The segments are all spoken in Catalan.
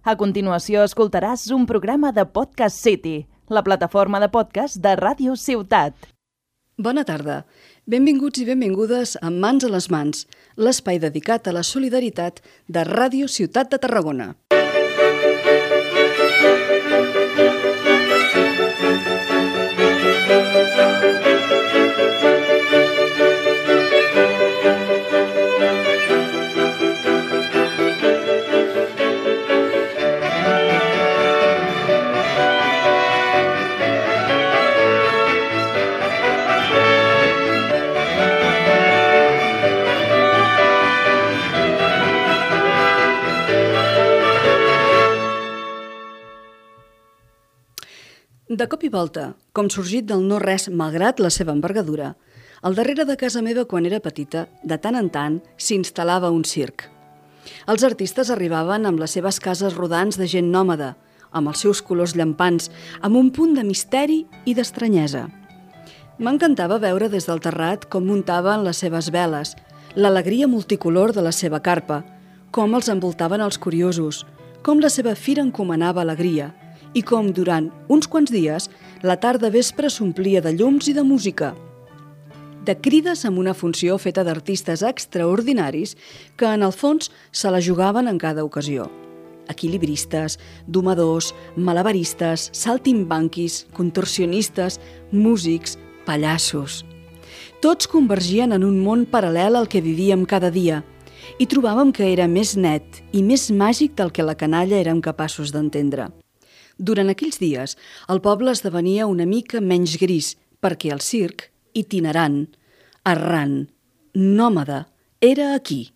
A continuació escoltaràs un programa de Podcast City, la plataforma de podcast de Ràdio Ciutat. Bona tarda. Benvinguts i benvingudes a Mans a les Mans, l'espai dedicat a la solidaritat de Ràdio Ciutat de Tarragona. De cop i volta, com sorgit del no-res malgrat la seva envergadura, al darrere de casa meva quan era petita, de tant en tant, s'instal·lava un circ. Els artistes arribaven amb les seves cases rodants de gent nòmada, amb els seus colors llampants, amb un punt de misteri i d'estranyesa. M'encantava veure des del terrat com muntaven les seves veles, l'alegria multicolor de la seva carpa, com els envoltaven els curiosos, com la seva fira encomanava alegria, i com durant uns quants dies la tarda vespre s'omplia de llums i de música, de crides amb una funció feta d'artistes extraordinaris que en el fons se la jugaven en cada ocasió. Equilibristes, domadors, malabaristes, saltimbanquis, contorsionistes, músics, pallassos. Tots convergien en un món paral·lel al que vivíem cada dia i trobàvem que era més net i més màgic del que la canalla érem capaços d'entendre. Durant aquells dies, el poble esdevenia una mica menys gris, perquè el circ, itinerant, errant, nòmada, era aquí.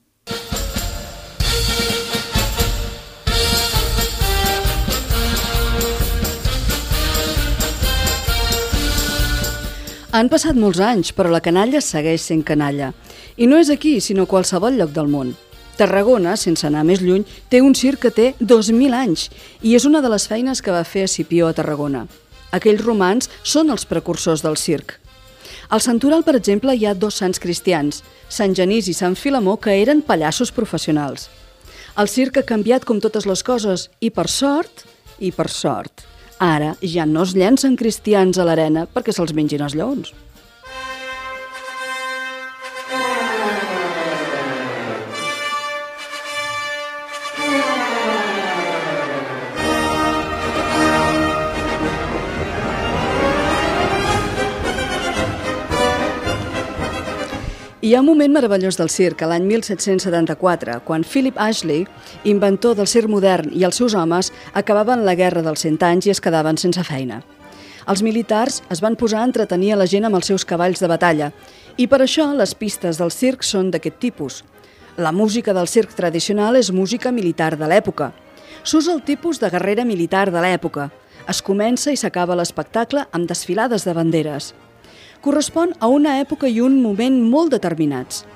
Han passat molts anys, però la canalla segueix sent canalla. I no és aquí, sinó a qualsevol lloc del món. Tarragona, sense anar més lluny, té un circ que té 2.000 anys i és una de les feines que va fer Escipió a Tarragona. Aquells romans són els precursors del circ. Al Santoral, per exemple, hi ha dos sants cristians, Sant Genís i Sant Filamó, que eren pallassos professionals. El circ ha canviat com totes les coses i per sort, i per sort, ara ja no es llencen cristians a l'arena perquè se'ls mengin els lleons. Hi ha un moment meravellós del circ, l'any 1774, quan Philip Ashley, inventor del circ modern, i els seus homes acabaven la guerra dels cent anys i es quedaven sense feina. Els militars es van posar a entretenir a la gent amb els seus cavalls de batalla i per això les pistes del circ són d'aquest tipus. La música del circ tradicional és música militar de l'època. S'usa el tipus de guerrera militar de l'època. Es comença i s'acaba l'espectacle amb desfilades de banderes correspon a una època i un moment molt determinats.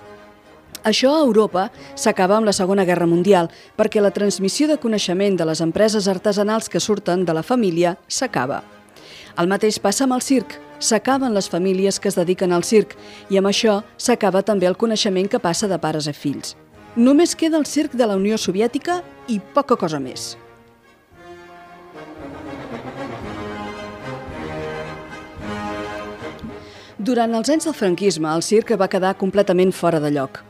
Això a Europa s'acaba amb la Segona Guerra Mundial perquè la transmissió de coneixement de les empreses artesanals que surten de la família s'acaba. El mateix passa amb el circ. S'acaben les famílies que es dediquen al circ i amb això s'acaba també el coneixement que passa de pares a fills. Només queda el circ de la Unió Soviètica i poca cosa més. Durant els anys del franquisme, el circ va quedar completament fora de lloc.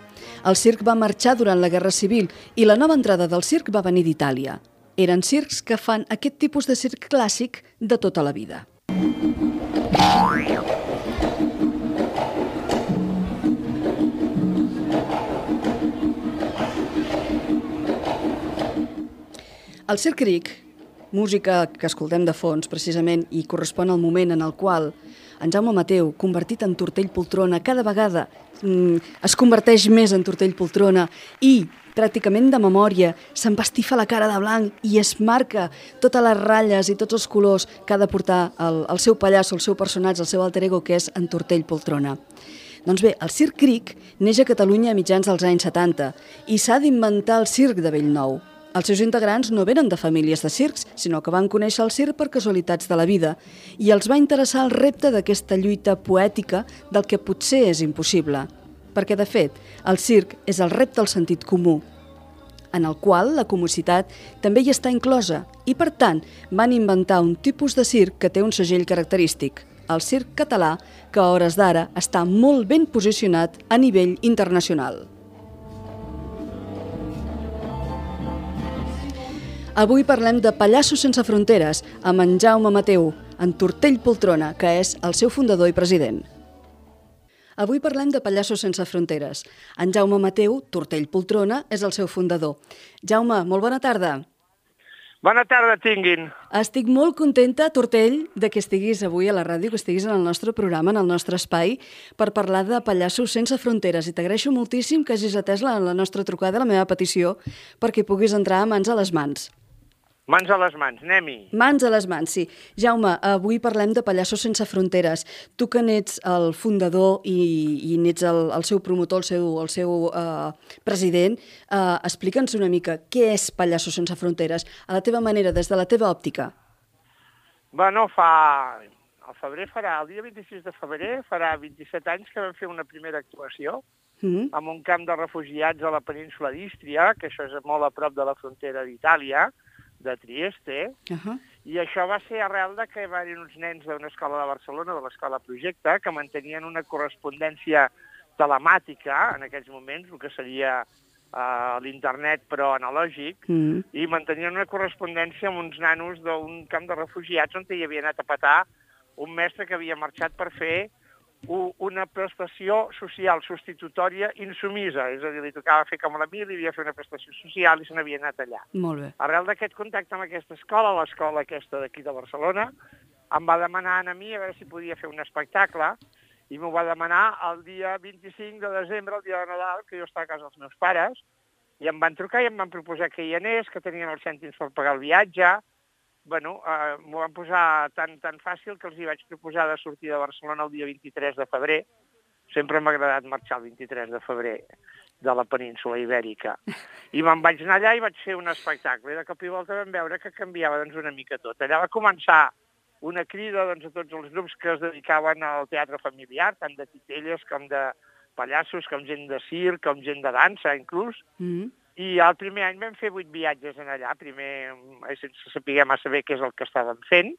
El circ va marxar durant la Guerra Civil i la nova entrada del circ va venir d'Itàlia. Eren circs que fan aquest tipus de circ clàssic de tota la vida. El circ cric, música que escoltem de fons precisament i correspon al moment en el qual en Jaume Mateu, convertit en tortell poltrona, cada vegada mm, es converteix més en tortell poltrona i pràcticament de memòria, s'empastifa la cara de blanc i es marca totes les ratlles i tots els colors que ha de portar el, el seu pallasso, el seu personatge, el seu alter ego, que és en Tortell Poltrona. Doncs bé, el Circ Cric neix a Catalunya a mitjans dels anys 70 i s'ha d'inventar el circ de Bellnou. Els seus integrants no venen de famílies de circs, sinó que van conèixer el circ per casualitats de la vida i els va interessar el repte d'aquesta lluita poètica del que potser és impossible. Perquè, de fet, el circ és el repte del sentit comú. en el qual la comicitat també hi està inclosa i, per tant, van inventar un tipus de circ que té un segell característic, el circ català, que a hores d'ara està molt ben posicionat a nivell internacional. Avui parlem de Pallassos sense fronteres amb en Jaume Mateu, en Tortell Poltrona, que és el seu fundador i president. Avui parlem de Pallassos sense fronteres. En Jaume Mateu, Tortell Poltrona, és el seu fundador. Jaume, molt bona tarda. Bona tarda, tinguin. Estic molt contenta, Tortell, de que estiguis avui a la ràdio, que estiguis en el nostre programa, en el nostre espai, per parlar de Pallassos sense fronteres. I t'agraeixo moltíssim que hagis atès la, la nostra trucada, la meva petició, perquè puguis entrar a mans a les mans. Mans a les mans, anem-hi. Mans a les mans, sí. Jaume, avui parlem de Pallassos sense fronteres. Tu que n'ets el fundador i, i n'ets el, el seu promotor, el seu, el seu uh, president, uh, explica'ns una mica què és Pallassos sense fronteres, a la teva manera, des de la teva òptica. Bueno, fa... El febrer farà, el dia 26 de febrer, farà 27 anys que vam fer una primera actuació mm -hmm. en un camp de refugiats a la península d'Ístria, que això és molt a prop de la frontera d'Itàlia, de Trieste, uh -huh. i això va ser arrel de que va haver uns nens d'una escola de Barcelona, de l'escola Projecte, que mantenien una correspondència telemàtica en aquells moments, el que seria uh, l'internet però analògic, mm. i mantenien una correspondència amb uns nanos d'un camp de refugiats on hi havia anat a petar un mestre que havia marxat per fer una prestació social substitutòria insumisa, és a dir, li tocava fer com la mil, li havia fer una prestació social i se n'havia anat allà. Molt bé. Arrel d'aquest contacte amb aquesta escola, l'escola aquesta d'aquí de Barcelona, em va demanar a mi a veure si podia fer un espectacle i m'ho va demanar el dia 25 de desembre, el dia de Nadal, que jo estava a casa dels meus pares, i em van trucar i em van proposar que hi anés, que tenien els cèntims per pagar el viatge, bueno, eh, m'ho van posar tan, tan fàcil que els hi vaig proposar de sortir de Barcelona el dia 23 de febrer. Sempre m'ha agradat marxar el 23 de febrer de la península ibèrica. I me'n vaig anar allà i vaig fer un espectacle. I de cop i volta vam veure que canviava doncs, una mica tot. Allà va començar una crida doncs, a tots els grups que es dedicaven al teatre familiar, tant de titelles com de pallassos, com gent de circ, com gent de dansa, inclús. Mm -hmm. I el primer any vam fer vuit viatges en allà, primer eh, sense saber massa bé què és el que estàvem fent,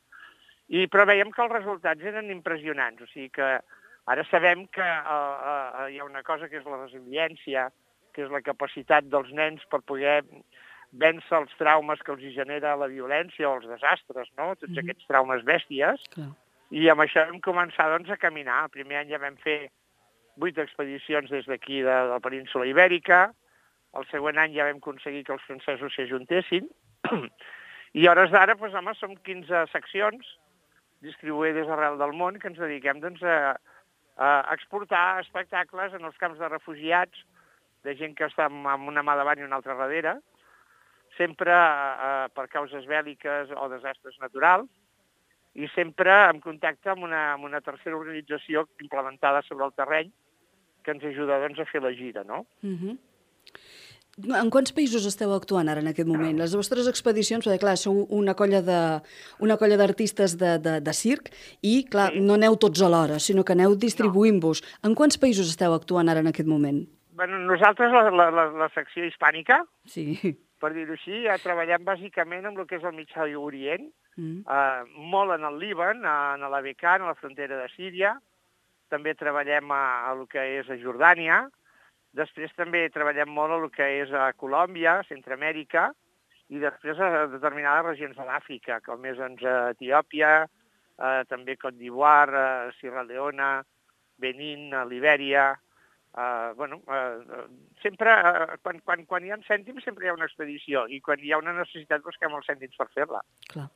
i, però veiem que els resultats eren impressionants, o sigui que ara sabem que uh, uh, hi ha una cosa que és la resiliència, que és la capacitat dels nens per poder vèncer els traumes que els genera la violència o els desastres, no? tots mm -hmm. aquests traumes bèsties, Clar. i amb això vam començar doncs, a caminar. El primer any ja vam fer vuit expedicions des d'aquí de, de la península ibèrica, el següent any ja vam aconseguir que els francesos s'hi ajuntessin. I a hores d'ara, doncs, home, som 15 seccions distribuïdes arrel del món que ens dediquem doncs, a, a exportar espectacles en els camps de refugiats, de gent que està amb una mà davant i una altra darrere, sempre eh, per causes bèl·liques o desastres naturals, i sempre en contacte amb una, amb una tercera organització implementada sobre el terreny que ens ajuda doncs, a fer la gira, no? Uh -huh. En quants països esteu actuant ara en aquest moment? Les vostres expedicions, perquè clar, sou una colla de una colla d'artistes de, de, de circ i, clar, sí. no aneu tots alhora, sinó que aneu distribuint-vos. No. En quants països esteu actuant ara en aquest moment? Bueno, nosaltres, la, la, la, la secció hispànica, sí. per dir-ho així, ja treballem bàsicament amb el que és el Mitjà Orient, mm. eh, molt en el Líban, en l'Abecan, a la frontera de Síria, també treballem a, a el que és a Jordània, Després també treballem molt el que és a Colòmbia, Centroamèrica, i després a determinades regions de l'Àfrica, com és doncs, Etiòpia, eh, també Côte d'Ivoire, eh, Sierra Leona, Benin, Libèria... Eh, bueno, eh, sempre, eh, quan, quan, quan hi ha cèntims, sempre hi ha una expedició, i quan hi ha una necessitat busquem els cèntims per fer-la. Clar.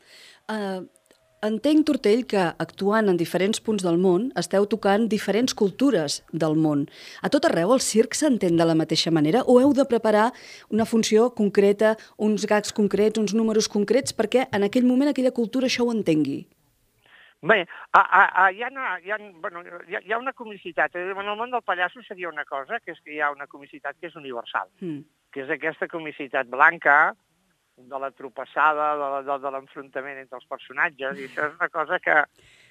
Uh, Entenc, Tortell, que actuant en diferents punts del món esteu tocant diferents cultures del món. A tot arreu el circ s'entén de la mateixa manera o heu de preparar una funció concreta, uns gags concrets, uns números concrets, perquè en aquell moment aquella cultura això ho entengui? Bé, a, a, a, hi, ha, hi, ha, bueno, hi, ha, hi ha una comicitat. En el món del pallasso seria una cosa, que és que hi ha una comicitat que és universal, mm. que és aquesta comicitat blanca, de la tropassada, de, de l'enfrontament entre els personatges, i això és una cosa que,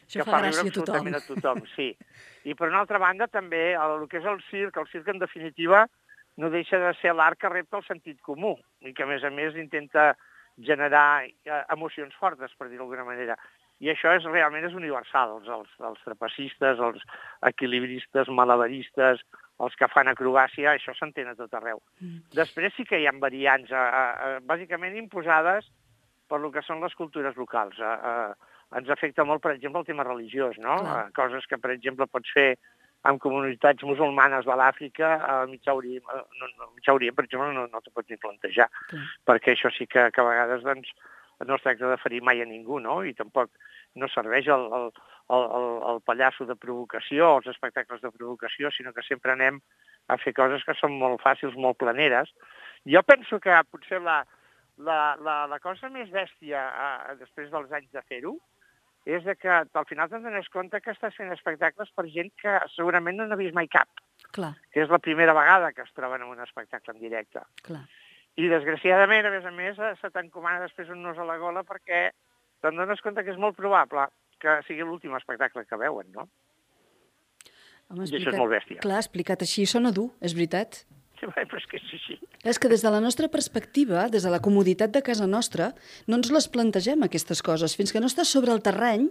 que fa, fa riure absolutament a tothom. a tothom. Sí. I per una altra banda també el, el que és el circ, el circ en definitiva no deixa de ser l'art que repta el sentit comú i que, a més a més, intenta generar eh, emocions fortes, per dir-ho d'alguna manera. I això és realment és universal. Els, els, els trapecistes, els equilibristes, malabaristes, els que fan acrobàcia, això s'entén a tot arreu. Mm. Després sí que hi ha variants, a, a, a, bàsicament imposades per lo que són les cultures locals. A, a, ens afecta molt, per exemple, el tema religiós, no? A, coses que, per exemple, pots fer amb comunitats musulmanes de l'Àfrica, al mig Orient, no, no, Orient, per exemple, no, no t'ho pots ni plantejar, Clar. perquè això sí que, que a vegades doncs, no es tracta de ferir mai a ningú, no? I tampoc no serveix el, el, el, el, pallasso de provocació, els espectacles de provocació, sinó que sempre anem a fer coses que són molt fàcils, molt planeres. Jo penso que potser la, la, la, la cosa més bèstia eh, després dels anys de fer-ho és que al final te'n dones compte que estàs fent espectacles per gent que segurament no n'ha vist mai cap. Clar. Que és la primera vegada que es troben en un espectacle en directe. Clar. I desgraciadament, a més a més, se t'encomana després un nos a la gola perquè te'n dones compte que és molt probable que sigui l'últim espectacle que veuen, no? Home, explicat, I això és molt bèstia. Clar, explicat així sona dur, és veritat. Però és que és així. És que des de la nostra perspectiva, des de la comoditat de casa nostra, no ens les plantegem, aquestes coses. Fins que no estàs sobre el terreny,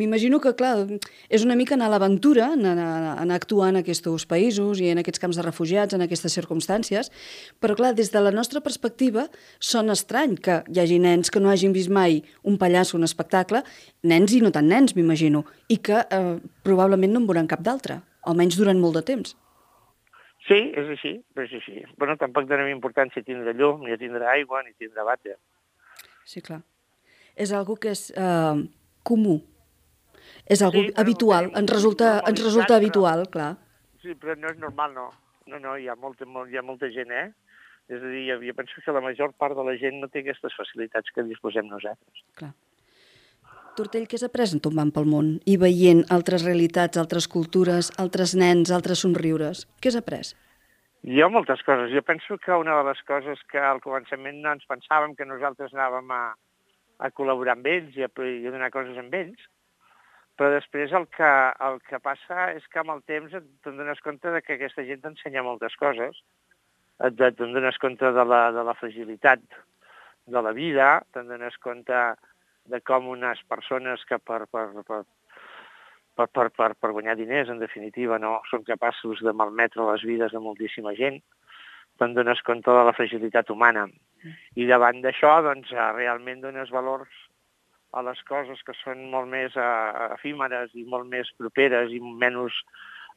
m'imagino que, clar, és una mica anar a l'aventura, anar, anar, anar a actuar en aquests països i en aquests camps de refugiats, en aquestes circumstàncies, però, clar, des de la nostra perspectiva, sona estrany que hi hagi nens que no hagin vist mai un pallasso, un espectacle, nens i no tan nens, m'imagino, i que eh, probablement no en veuran cap d'altre, almenys durant molt de temps. Sí, és així, però és així. Bueno, tampoc donem importància a tindre llum, ni a tindre aigua, ni a tindre vàter. Sí, clar. És algo que és uh, comú. És algo sí, habitual, ens resulta, ens resulta habitual, però, clar. Sí, però no és normal, no. No, no, hi ha molta, molt, hi ha molta gent, eh? És a dir, jo penso que la major part de la gent no té aquestes facilitats que disposem nosaltres. Clar. Tortell, què has après en tombant pel món i veient altres realitats, altres cultures, altres nens, altres somriures? Què has après? Jo moltes coses. Jo penso que una de les coses que al començament no ens pensàvem que nosaltres anàvem a, a col·laborar amb ells i a, i a donar coses amb ells, però després el que, el que passa és que amb el temps te'n dones compte de que aquesta gent t'ensenya moltes coses, te'n dones compte de la, de la fragilitat de la vida, te'n dones compte de com unes persones que per, per, per, per, per, per, per guanyar diners, en definitiva, no són capaços de malmetre les vides de moltíssima gent, te'n dones compte de la fragilitat humana. I davant d'això, doncs, eh, realment dones valors a les coses que són molt més uh, efímeres i molt més properes i menys...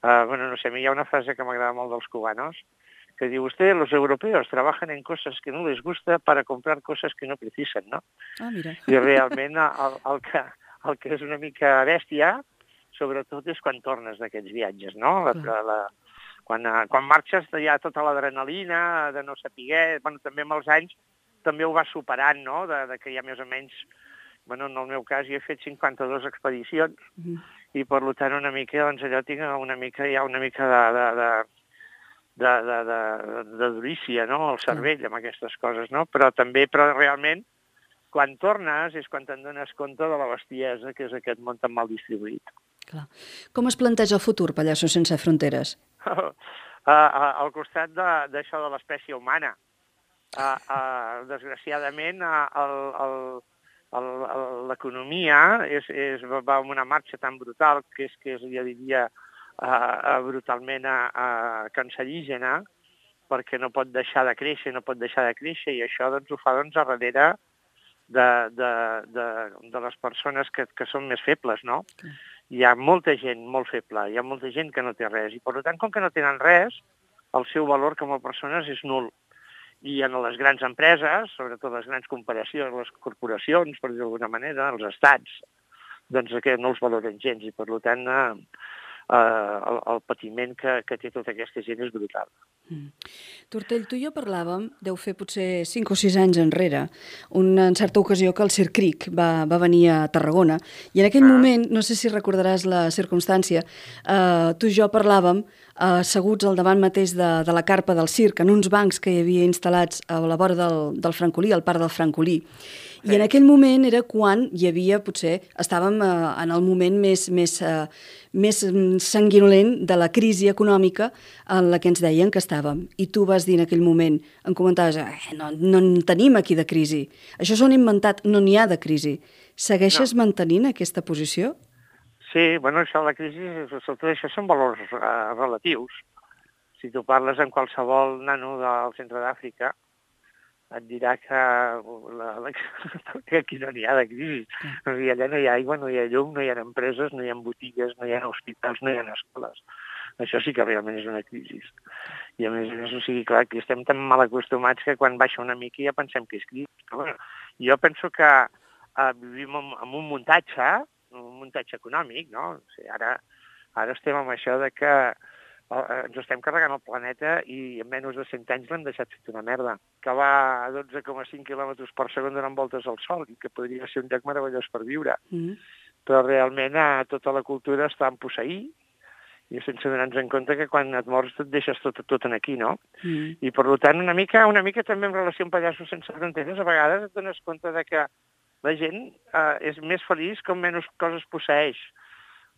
Uh, bueno, no sé, a mi hi ha una frase que m'agrada molt dels cubanos, que diu, usted, los europeos trabajan en cosas que no les gusta para comprar cosas que no precisen, ¿no? Ah, mira. I realment el, el, que, el que és una mica bèstia, sobretot és quan tornes d'aquests viatges, no? La, la, la, quan, quan marxes hi ha tota l'adrenalina de no saber, bueno, també amb els anys també ho vas superant, no?, de, de que hi ha més o menys, bueno, en el meu cas jo he fet 52 expedicions, mm. i per tant una mica, doncs allò tinc una mica, hi ha una mica de, de, de de, de, de, de durícia, no?, al cervell, amb aquestes coses, no? Però també, però realment, quan tornes és quan te'n dones compte de la bestiesa que és aquest món tan mal distribuït. Clar. Com es planteja el futur, Pallasso sense fronteres? al costat d'això de, de l'espècie humana. Uh, uh, desgraciadament, uh, l'economia és, és, va amb una marxa tan brutal que és que és, ja diria, eh, brutalment a, a cancerígena perquè no pot deixar de créixer, no pot deixar de créixer, i això doncs, ho fa doncs, a darrere de, de, de, de les persones que, que són més febles, no? Hi ha molta gent molt feble, hi ha molta gent que no té res, i per tant, com que no tenen res, el seu valor com a persones és nul. I en les grans empreses, sobretot les grans comparacions, les corporacions, per dir d'alguna manera, els estats, doncs que no els valoren gens, i per tant, eh, eh, el, el patiment que, que té tota aquesta gent és brutal. Mm. Tortell, tu i jo parlàvem, deu fer potser 5 o 6 anys enrere, una, en certa ocasió que el Sir Cric va, va venir a Tarragona, i en aquell ah. moment, no sé si recordaràs la circumstància, eh, tu i jo parlàvem eh, asseguts al davant mateix de, de la carpa del circ, en uns bancs que hi havia instal·lats a la vora del, del Francolí, al parc del Francolí, I en aquell moment era quan hi havia, potser, estàvem eh, en el moment més, més, eh, més sanguinolent de la crisi econòmica en la que ens deien que estàvem. I tu vas dir en aquell moment, em comentaves, eh, no, no en tenim aquí de crisi. Això s'ho han inventat, no n'hi ha de crisi. Segueixes no. mantenint aquesta posició? Sí, bueno, això de la crisi, tot això són valors uh, relatius. Si tu parles amb qualsevol nano del centre d'Àfrica, et dirà que, la, la, que aquí no n'hi ha de crisi. No, allà no hi ha aigua, no hi ha llum, no hi ha empreses, no hi ha botigues, no hi ha hospitals, no hi ha escoles. Això sí que realment és una crisi. I a més a més, o sigui, clar, que estem tan mal acostumats que quan baixa una mica ja pensem que és crisi. Però, bueno, jo penso que uh, vivim en, en un muntatge un muntatge econòmic, no? O sigui, ara, ara estem amb això de que eh, ens estem carregant el planeta i en menys de 100 anys l'hem deixat fet una merda, que va a 12,5 km per segon donant voltes al sol i que podria ser un lloc meravellós per viure. Mm. Però realment eh, tota la cultura està en posseir i sense donar-nos en compte que quan et mors et deixes tot, tot en aquí, no? Mm. I per tant, una mica, una mica també en relació amb Pallassos sense fronteres, a vegades et dones compte de que la gent eh, és més feliç com menys coses posseix,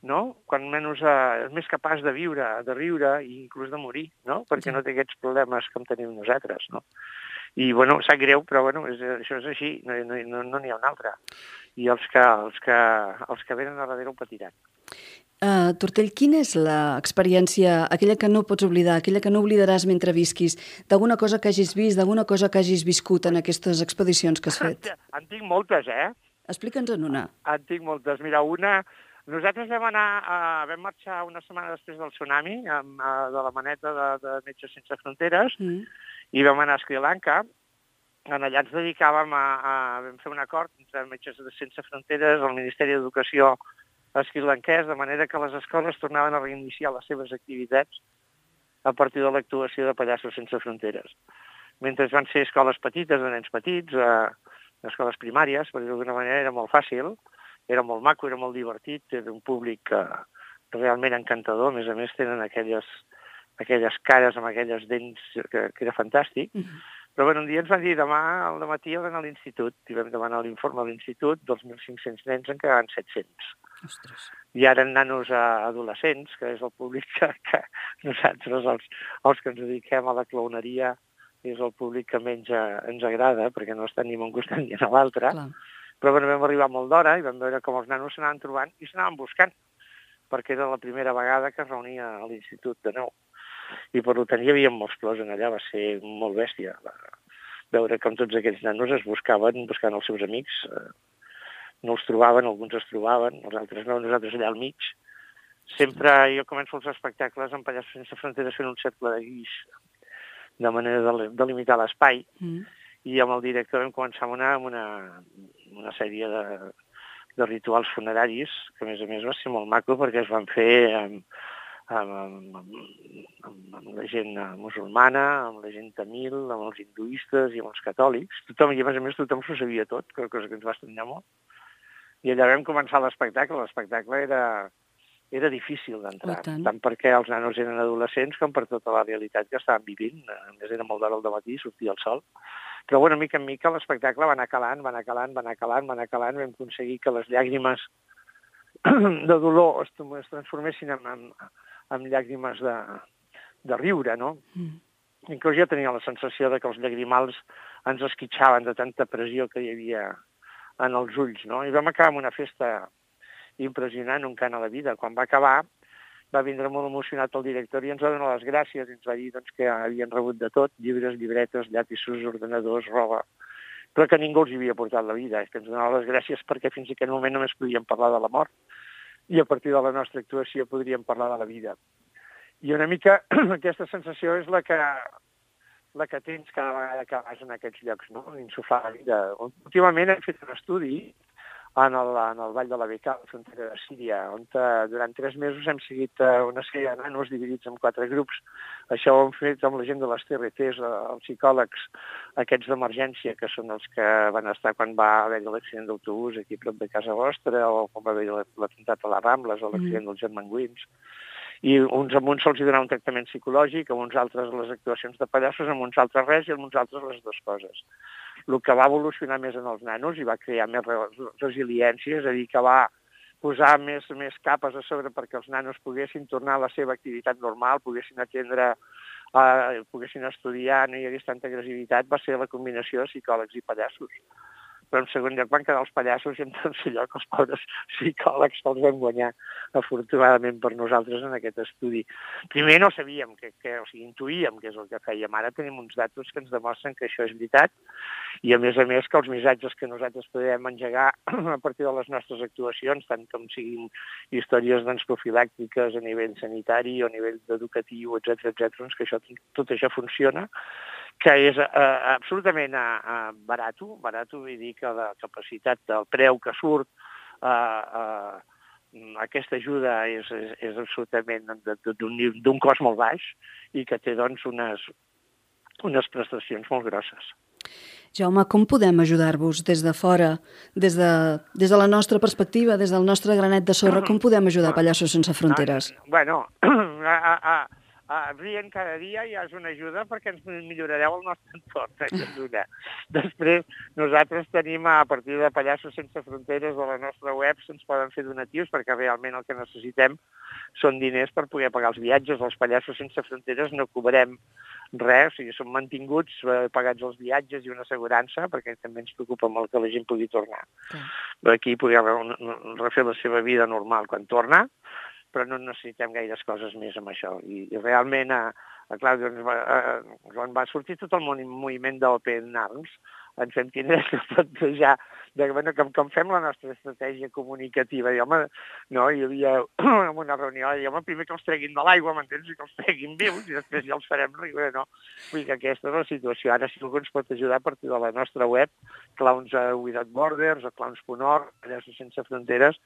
no? Quan menys eh, és més capaç de viure, de riure i inclús de morir, no? Perquè sí. no té aquests problemes com tenim nosaltres, no? I, bueno, sap greu, però, bueno, és, això és així, no n'hi no, no, no ha un altre. I els que, els, que, els que venen a darrere ho patiran. Uh, Tortell, quina és l'experiència, aquella que no pots oblidar, aquella que no oblidaràs mentre visquis, d'alguna cosa que hagis vist, d'alguna cosa que hagis viscut en aquestes expedicions que has fet? En tinc moltes, eh? Explica'ns en una. En tinc moltes. Mira, una... Nosaltres vam anar, uh, vam marxar una setmana després del tsunami, amb, uh, de la maneta de, de Metges Sense Fronteres, mm. i vam anar a Sri Lanka, en allà ens dedicàvem a, a... vam fer un acord entre Metges Sense Fronteres, el Ministeri d'Educació esquilanquès, de manera que les escoles tornaven a reiniciar les seves activitats a partir de l'actuació de Pallassos Sense Fronteres. Mentre van ser escoles petites, de nens petits, eh, escoles primàries, perquè d'alguna manera era molt fàcil, era molt maco, era molt divertit, era un públic eh, realment encantador, a més a més tenen aquelles, aquelles cares amb aquelles dents que, que era fantàstic, mm -hmm. Però bueno, un dia ens van dir demà al matí heu d'anar a l'institut i vam demanar l'informe a l'institut dels 1.500 nens en quedaven 700. Ostres. I ara en nanos adolescents, que és el públic que, que nosaltres, els, els que ens dediquem a la cloneria, és el públic que menys eh, ens agrada, perquè no estan ni en un costat ni en l'altre. Però bueno, vam arribar molt d'hora i vam veure com els nanos s'anaven trobant i s'anaven buscant, perquè era la primera vegada que es reunia a l'institut de nou i per tant hi havia molts plors en allà, va ser molt bèstia. Va veure com tots aquests nanos es buscaven, buscant els seus amics, eh, no els trobaven, alguns es trobaven, els altres no, nosaltres allà al mig. Sempre jo començo els espectacles amb Pallassos sense fronteres fent un cercle de guix, de manera de, de limitar l'espai, mm. i amb el director vam començar amb una, amb una, una sèrie de, de rituals funeraris, que a més a més va ser molt maco perquè es van fer amb, amb, amb, amb, amb la gent musulmana, amb la gent tamil, amb els hinduistes i amb els catòlics. Tothom, i a més a més tothom s'ho sabia tot, cosa que ens va estranyar molt. I allà vam començar l'espectacle. L'espectacle era, era difícil d'entrar, oh, tant. tant perquè els nanos eren adolescents com per tota la realitat que estaven vivint. A més, era molt d'hora al matí, sortia el sol. Però, bueno, mica en mica l'espectacle va anar calant, va anar calant, va anar calant, va anar calant, vam aconseguir que les llàgrimes de dolor es, es transformessin en, en, amb llàgrimes de, de riure, no? Mm. Inclús jo tenia la sensació de que els llagrimals ens esquitxaven de tanta pressió que hi havia en els ulls, no? I vam acabar amb una festa impressionant, un cant a la vida. Quan va acabar, va vindre molt emocionat el director i ens va donar les gràcies ens va dir doncs, que havien rebut de tot, llibres, llibretes, llapisos, ordenadors, roba, però que ningú els havia portat la vida, que ens donava les gràcies perquè fins a aquell moment només podíem parlar de la mort i a partir de la nostra actuació podríem parlar de la vida. I una mica aquesta sensació és la que, la que tens cada vegada que vas en aquests llocs, no? Insuflar la vida. Últimament hem fet un estudi en el, en el Vall de la Beca, a la frontera de Síria, on uh, durant tres mesos hem seguit uh, una sèrie de nanos dividits en quatre grups. Això ho hem fet amb la gent de les TRTs, uh, eh, els psicòlegs, aquests d'emergència, que són els que van estar quan va haver l'accident d'autobús aquí prop de casa vostra, o quan va haver l'atemptat a les Rambles, o l'accident mm. dels germanguins. I uns amb uns se'ls donava un tractament psicològic, amb uns altres les actuacions de pallassos, amb uns altres res i amb uns altres les dues coses. El que va evolucionar més en els nanos i va crear més resiliència, és a dir, que va posar més, més capes a sobre perquè els nanos poguessin tornar a la seva activitat normal, poguessin atendre, eh, poguessin estudiar, no hi hagués tanta agressivitat, va ser la combinació de psicòlegs i pallassos però en segon lloc van quedar els pallassos i en tercer lloc els pobres psicòlegs que els vam guanyar afortunadament per nosaltres en aquest estudi. Primer no sabíem, que, que, o sigui, intuïem què és el que fèiem. Ara tenim uns datos que ens demostren que això és veritat i a més a més que els missatges que nosaltres podem engegar a partir de les nostres actuacions, tant com siguin històries doncs, profilàctiques a nivell sanitari o a nivell educatiu, etc etc, doncs que això, tot això funciona que és eh, absolutament eh, eh, barat, barat vull dir que la capacitat del preu que surt eh, eh, aquesta ajuda és, és, és absolutament d'un cost molt baix i que té doncs, unes, unes prestacions molt grosses. Jaume, com podem ajudar-vos des de fora, des de, des de la nostra perspectiva, des del nostre granet de sorra, com podem ajudar Pallassos Sense Fronteres? Bueno, a, a, a, rient cada dia ja és una ajuda perquè ens millorareu el nostre entorn. És una. Després, nosaltres tenim, a partir de Pallassos Sense Fronteres de la nostra web, se'ns poden fer donatius perquè realment el que necessitem són diners per poder pagar els viatges. Els Pallassos Sense Fronteres no cobrem res, o sigui, són mantinguts, eh, pagats els viatges i una assegurança, perquè també ens preocupa molt que la gent pugui tornar. Sí. Aquí pugui refer la seva vida normal quan torna, però no necessitem gaires coses més amb això. I, i realment, a, a clar, doncs, va, a, quan va sortir tot el moviment d'Open Arms, ens vam tindre que plantejar de, bueno, com, com fem la nostra estratègia comunicativa. I, home, no, hi havia en una reunió, i, home, primer que els treguin de l'aigua, m'entens, i que els treguin vius, i després ja els farem riure, no? Vull dir que aquesta és la situació. Ara, si algú ens pot ajudar a partir de la nostra web, Clowns Without Borders o Clowns.org, Pallassos Sense Fronteres,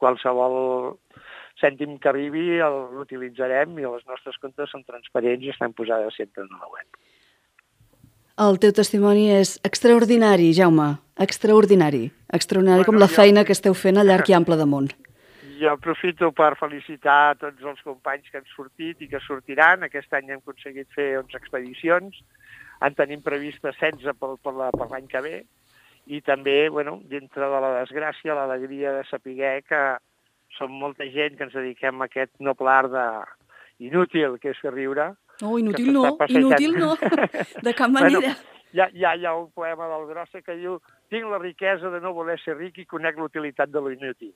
qualsevol cèntim que arribi l'utilitzarem i les nostres comptes són transparents i estan posades sempre en la web. El teu testimoni és extraordinari, Jaume, extraordinari. Extraordinari bueno, com la jo... feina que esteu fent a llarg i ample de món. Jo aprofito per felicitar tots els companys que han sortit i que sortiran. Aquest any hem aconseguit fer 11 expedicions. En tenim previstes 16 per, per l'any que ve. I també, bueno, dintre de la desgràcia, l'alegria de saber que som molta gent que ens dediquem a aquest noble art de inútil, que és riure. No, inútil no, inútil no, de cap manera. Bueno, hi ha, hi, ha, hi ha un poema del Grossa que diu tinc la riquesa de no voler ser ric i conec l'utilitat de lo inútil.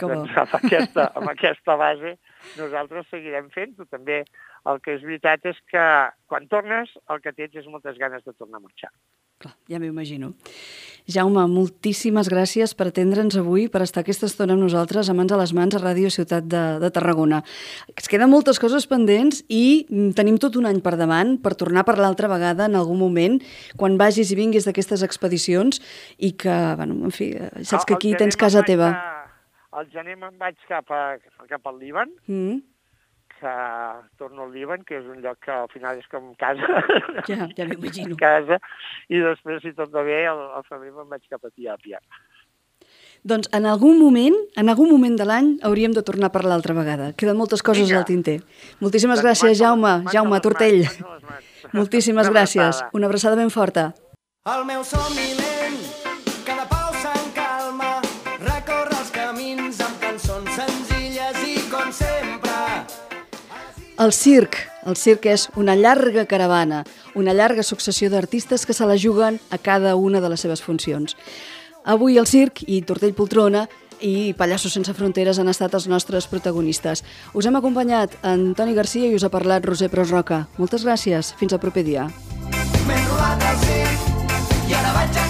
Com doncs amb aquesta, amb aquesta base nosaltres seguirem fent-ho. També el que és veritat és que quan tornes el que tens és moltes ganes de tornar a marxar. Clar, ja m'ho imagino. Jaume, moltíssimes gràcies per atendre'ns avui, per estar aquesta estona amb nosaltres, a mans a les mans, a Ràdio Ciutat de, de Tarragona. Es queden moltes coses pendents i tenim tot un any per davant per tornar per l'altra vegada en algun moment, quan vagis i vinguis d'aquestes expedicions i que, bueno, en fi, saps que aquí tens casa teva. Al gener me'n vaig cap, a, cap al Líban, mm que torno al Líban, que és un lloc que al final és com casa. Ja, ja m'imagino. casa, i després, si tot va bé, al, al febrer me'n vaig cap a Etiòpia. Doncs en algun moment, en algun moment de l'any, hauríem de tornar per l'altra vegada. Queden moltes coses Vinga. al tinter. Moltíssimes doncs gràcies, Jaume. Jaume Tortell. Moltíssimes gràcies. Una abraçada ben forta. El meu somni lent El circ. El circ és una llarga caravana, una llarga successió d'artistes que se la juguen a cada una de les seves funcions. Avui el circ i Tortell Poltrona i Pallassos sense fronteres han estat els nostres protagonistes. Us hem acompanyat Antoni Garcia i us ha parlat Roser Pros Roca. Moltes gràcies. Fins al proper dia. El circ i ara vaig en